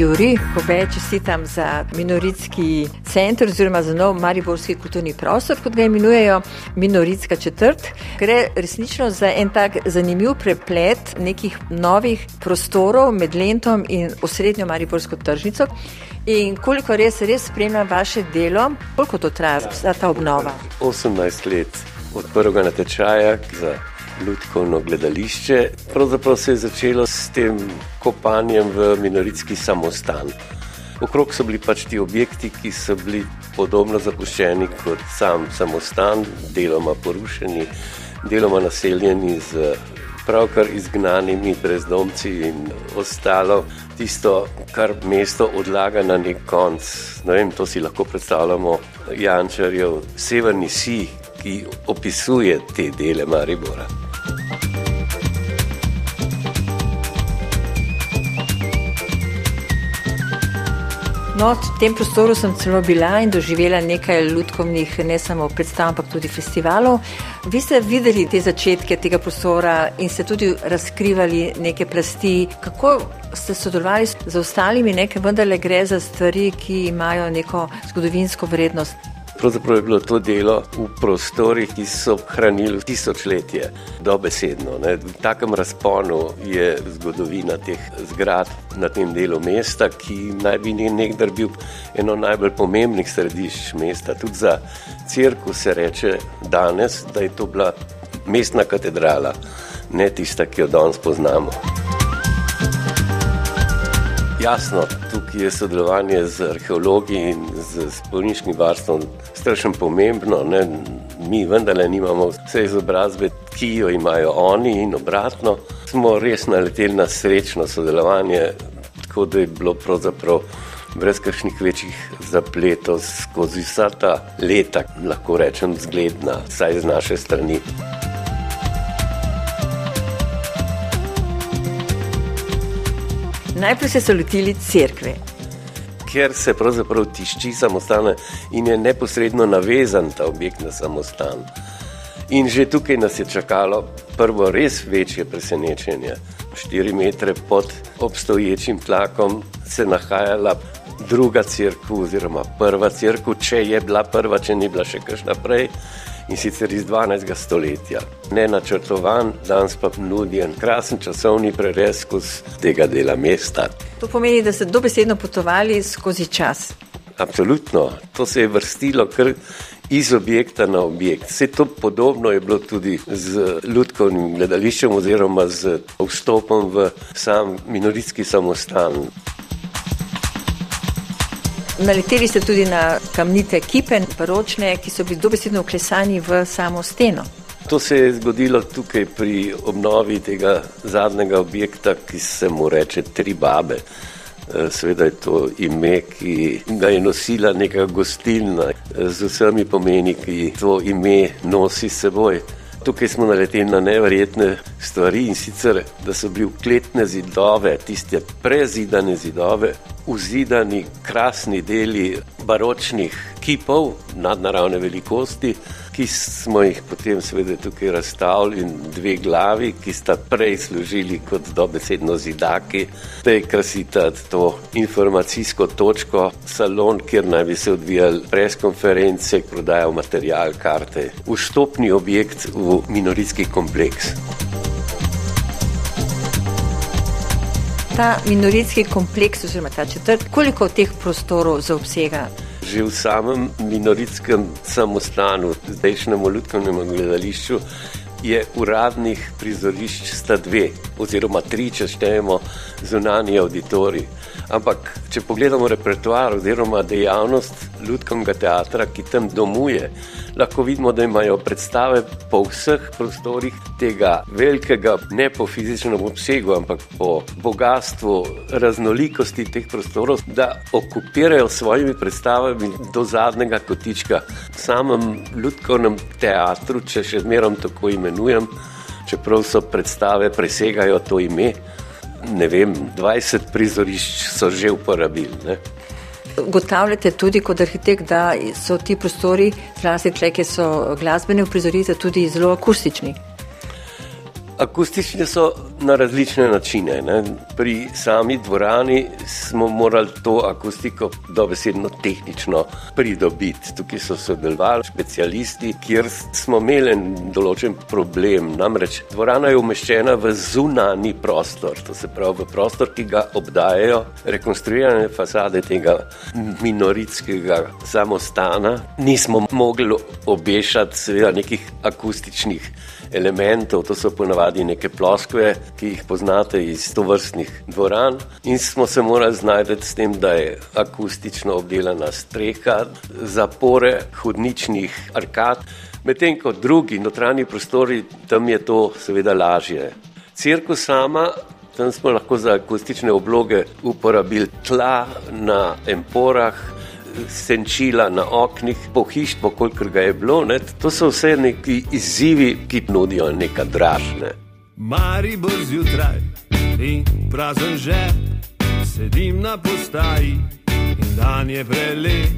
Juri, Kobe, čestitam za minoritski center oziroma za nov Mariborski kulturni prostor, kot ga imenujejo minoritska četrt. Gre resnično za en tak zanimiv preplet nekih novih prostorov med Lentom in osrednjo Mariborsko tržnico. In koliko res, res spremljam vaše delo, koliko to traja ta obnova? 18 let od prvega natečaja za ljudsko gledališče. Pravzaprav se je začelo s tem kopanjem v minoritski samostan. Okrog so bili pač ti objekti, ki so bili podobno zapuščeni kot sam samostan, deloma porušeni, deloma naseljeni z pravkar izgnanimi brezdomci in ostalo tisto, kar mesto odlaga na nek konc. Ne vem, to si lahko predstavljamo Jančarjev severni si, ki opisuje te dele Maribora. No, v tem prostoru sem celo bila in doživela nekaj ljudkovnih, ne samo predstav, ampak tudi festivalov. Vi ste videli te začetke tega prostora in ste tudi razkrivali neke plasti. Kako ste sodelovali z ostalimi, nekaj vendarle gre za stvari, ki imajo neko zgodovinsko vrednost? Pravzaprav je bilo to delo v prostorih, ki so hranili tisočletje, dobesedno. Ne. V takem razponu je zgodovina teh zgrad na tem delu mesta, ki naj bi nekdaj bil eno najbolj pomembnih središč mesta. Tudi za crkvu se reče danes, da je to bila mestna katedrala, ne tista, ki jo danes poznamo. Jasno, tukaj je sodelovanje z arheologi in z spolniškim varstvom strašno pomembno. Ne? Mi vendarle nimamo vse izobrazbe, ki jo imajo oni in obratno. Smo res naleteli na srečno sodelovanje, tako da je bilo pravzaprav brez kakšnih večjih zapletov skozi vsa ta leta, lahko rečem, zgledna, saj z naše strani. Najprej se lotili crkve. Ker se pravzaprav tišči samostan in je neposredno navezan ta objekt na samostan. In že tukaj nas je čakalo prvo res večje presenečenje. Štiri metre pod obstoječim tlakom se nahajala druga crkva, oziroma prva crkva, če je bila prva, če ni bila še kakšna prej in sicer iz 12. stoletja. Ne načrtovan, danes pa nudi en krasen časovni prerez skozi tega dela mesta. To pomeni, da ste dobesedno potovali skozi čas. Absolutno, to se je vrstilo kar iz objekta na objekt. Vse to podobno je bilo tudi z ljudkovnim gledališčem oziroma z vstopom v sam minoritski samostan. Naleteli ste tudi na kamnite kipe, baročne, ki so bili dobesedno uklesani v samo steno. To se je zgodilo tukaj pri obnovi tega zadnjega objekta, ki se mu reče Tri babe. Eh, Sveda je to ime, ki ga je nosila neka gostilna eh, z vsemi pomeni, ki to ime nosi seboj. Tukaj smo naleteli na neverjetne stvari in sicer, da so bili kletne zidove, tiste prezidane zidove, uzidani krasni deli baročnih kipov nadnaravne velikosti, ki smo jih potem seveda tukaj razstavili in dve glavi, ki sta prej služili kot dobesedno zidaki, da je krasita to informacijsko točko, salon, kjer naj bi se odvijali preskonference, prodajal material, karte, vstopni objekt v minoritski kompleks. Ta minoritski kompleks, oziroma ta četrt, koliko teh prostorov zaobsega? Že v samem minoritskem samostanu, zdajšnjem ljudskem gledališču, je uradnih prizorišč sta dve, oziroma tri, če štejemo zunanji auditorij. Ampak, če pogledamo repertoar oziroma dejavnost ljudskega teatra, ki tam domuje, lahko vidimo, da imajo predstave po vseh prostorih tega velikega, ne po fizičnem obsegu, ampak po bogatstvu, raznolikosti teh prostorov, da okupirajo s svojimi predstavami do zadnjega kotička. V samem ljudskem teatru, če še zmerom tako imenujem, čeprav so predstave presegajo to ime ne vem, 20 prizorišč so že uporabili. Ugotavljate tudi kot arhitekt, da so ti prostori, zlasti tle, ki so glasbene uprizoritve, tudi zelo akustični. Akustične so na različne načine. Ne. Pri sami dvorani smo morali to akustiko dobesedno tehnično pridobiti. Tukaj so sodelovali specialisti, kjer smo imeli določen problem. Namreč dvorana je umeščena v zunani prostor, to se pravi v prostor, ki ga obdajajo rekonstruirane fasade tega minoritskega samostana. Nismo mogli obešati seveda nekih akustičnih elementov, to so ponavadi neke ploskve, ki jih poznate iz tovrstnih dvoran. In smo se morali znajti s tem, da je akustično obdelana streha, zapore hodničnih arkad, medtem ko drugi notranji prostori, tam je to seveda lažje. Cirkus sama. Tam smo lahko za akustične obloge uporabili tla na emporah, senčila na oknih, pohištvo, kolikor ga je bilo. Ne? To so vse neki izzivi, ki nudijo nekaj dražne. Mari bo zjutraj in prazen že, sedim na postaji in dan je prelep,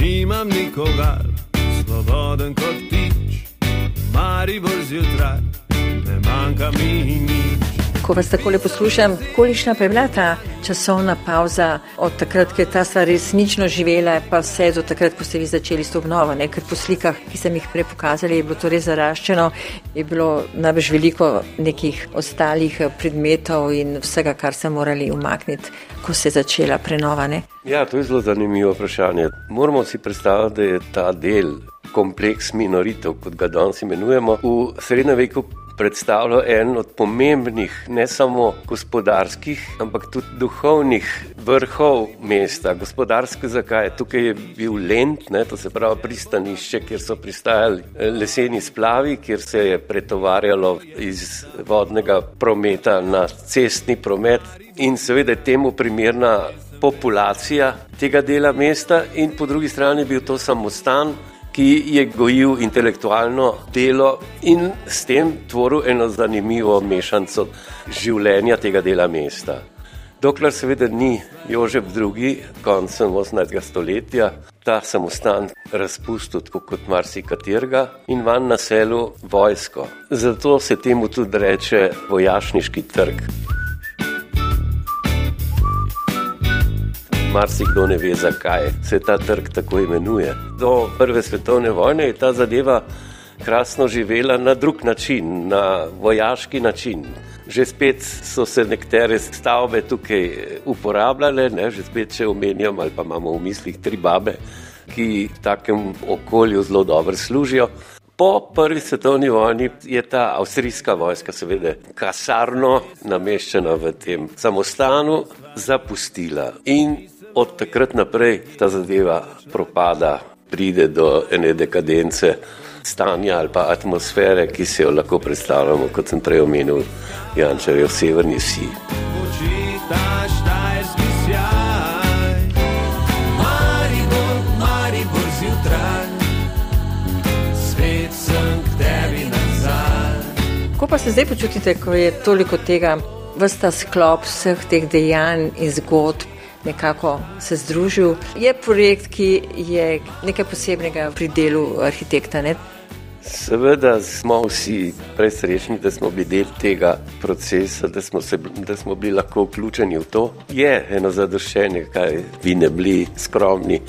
nimam nikogar, svoboden kot tič. Mari bo zjutraj, ne manjka mi nič ko vas tako lepo poslušam, kolikšna pa je bila ta časovna pauza od takrat, ko je ta stvar resnično živela, pa vse do takrat, ko ste vi začeli s to obnovo. Ne? Ker po slikah, ki sem jih prej pokazali, je bilo to res zaraščeno, je bilo najbrž veliko nekih ostalih predmetov in vsega, kar ste morali umakniti, ko se je začela prenova. Ne? Ja, to je zelo zanimivo vprašanje. Moramo si predstavljati, da je ta del. Kompleks minoritev, kot ga danes imenujemo, v srednjem veku predstavljal en od pomembnih, ne samo gospodarskih, ampak tudi duhovnih vrhov mesta. Gospodarsko, zakaj? Tukaj je bil Lent, ne, to se pravi pristanišče, kjer so pristajali eh, leseni splavi, kjer se je pretovarjalo iz vodnega prometa na cestni promet in seveda temu primerna populacija tega dela mesta in po drugi strani bil to samostan, ki je gojil intelektualno delo in s tem tvoril eno zanimivo mešanico življenja tega dela mesta. Dokler seveda ni Jožef II. koncem 18. stoletja ta samostan razpustil tako kot marsikaterega in van naselil vojsko. Zato se temu tudi reče vojašniški trg. Marsikdo ne ve, zakaj se ta trg tako imenuje. Do prve svetovne vojne je ta zadeva krasno živela na drug način, na vojaški način. Že spet so se nekatere stavbe tukaj uporabljale, ne? že spet če omenjam ali pa imamo v mislih tri babe, ki v takem okolju zelo dobro služijo. Po prvi svetovni vojni je ta avstrijska vojska, seveda, kasarno nameščena v tem samostanu, zapustila. In od takrat naprej ta zadeva propada, pride do ene dekadence stanja ali pa atmosfere, ki se jo lahko predstavljamo, kot sem prej omenil, Jančarjev severni si. Kako pa se zdaj počutite, ko je toliko tega, vsta sklop vseh teh dejanj in zgodb nekako se združil. Je projekt, ki je nekaj posebnega pri delu arhitekta. Ne? Seveda smo vsi presrečni, da smo bili del tega procesa, da smo, se, da smo bili lahko vključeni v to. Je eno zadoščenje, kaj vi ne bili skromni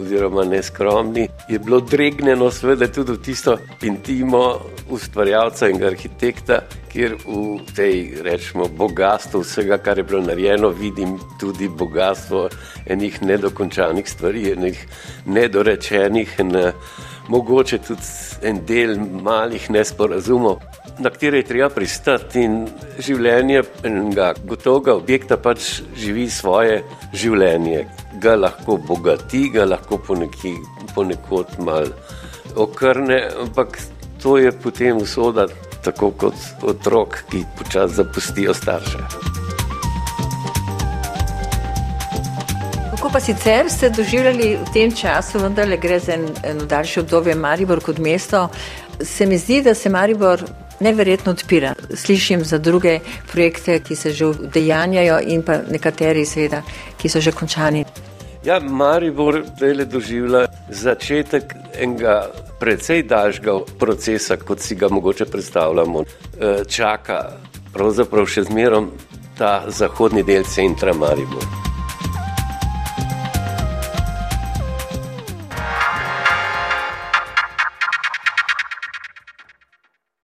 oziroma neskromni. Je bilo dregnjeno, seveda, tudi v tisto intimo ustvarjalca in arhitekta, kjer v tej, rečemo, bogatstvu vsega, kar je bilo narejeno, vidim tudi bogatstvo enih nedokončanih stvari, enih nedorečenih in eh, mogoče tudi en del malih nesporazumov. Na kateri je treba pristati, in življenje enega gotovega objekta pač živi svoje življenje ga lahko bogati, ga lahko ponekod malo okrne, ampak to je potem usoda, tako kot otrok, ki počasi zapustijo starše. Kako pa sicer ste doživljali v tem času, vendar le gre za eno daljše obdobje Maribor kot mesto, se mi zdi, da se Maribor neverjetno odpira. Slišim za druge projekte, ki se že udejanjajo in pa nekateri seveda, ki so že končani. Ja, Maribor zdaj le doživlja začetek enega precej daljšega procesa, kot si ga mogoče predstavljamo, čaka pravzaprav še zmerom ta zahodni del centra Maribor.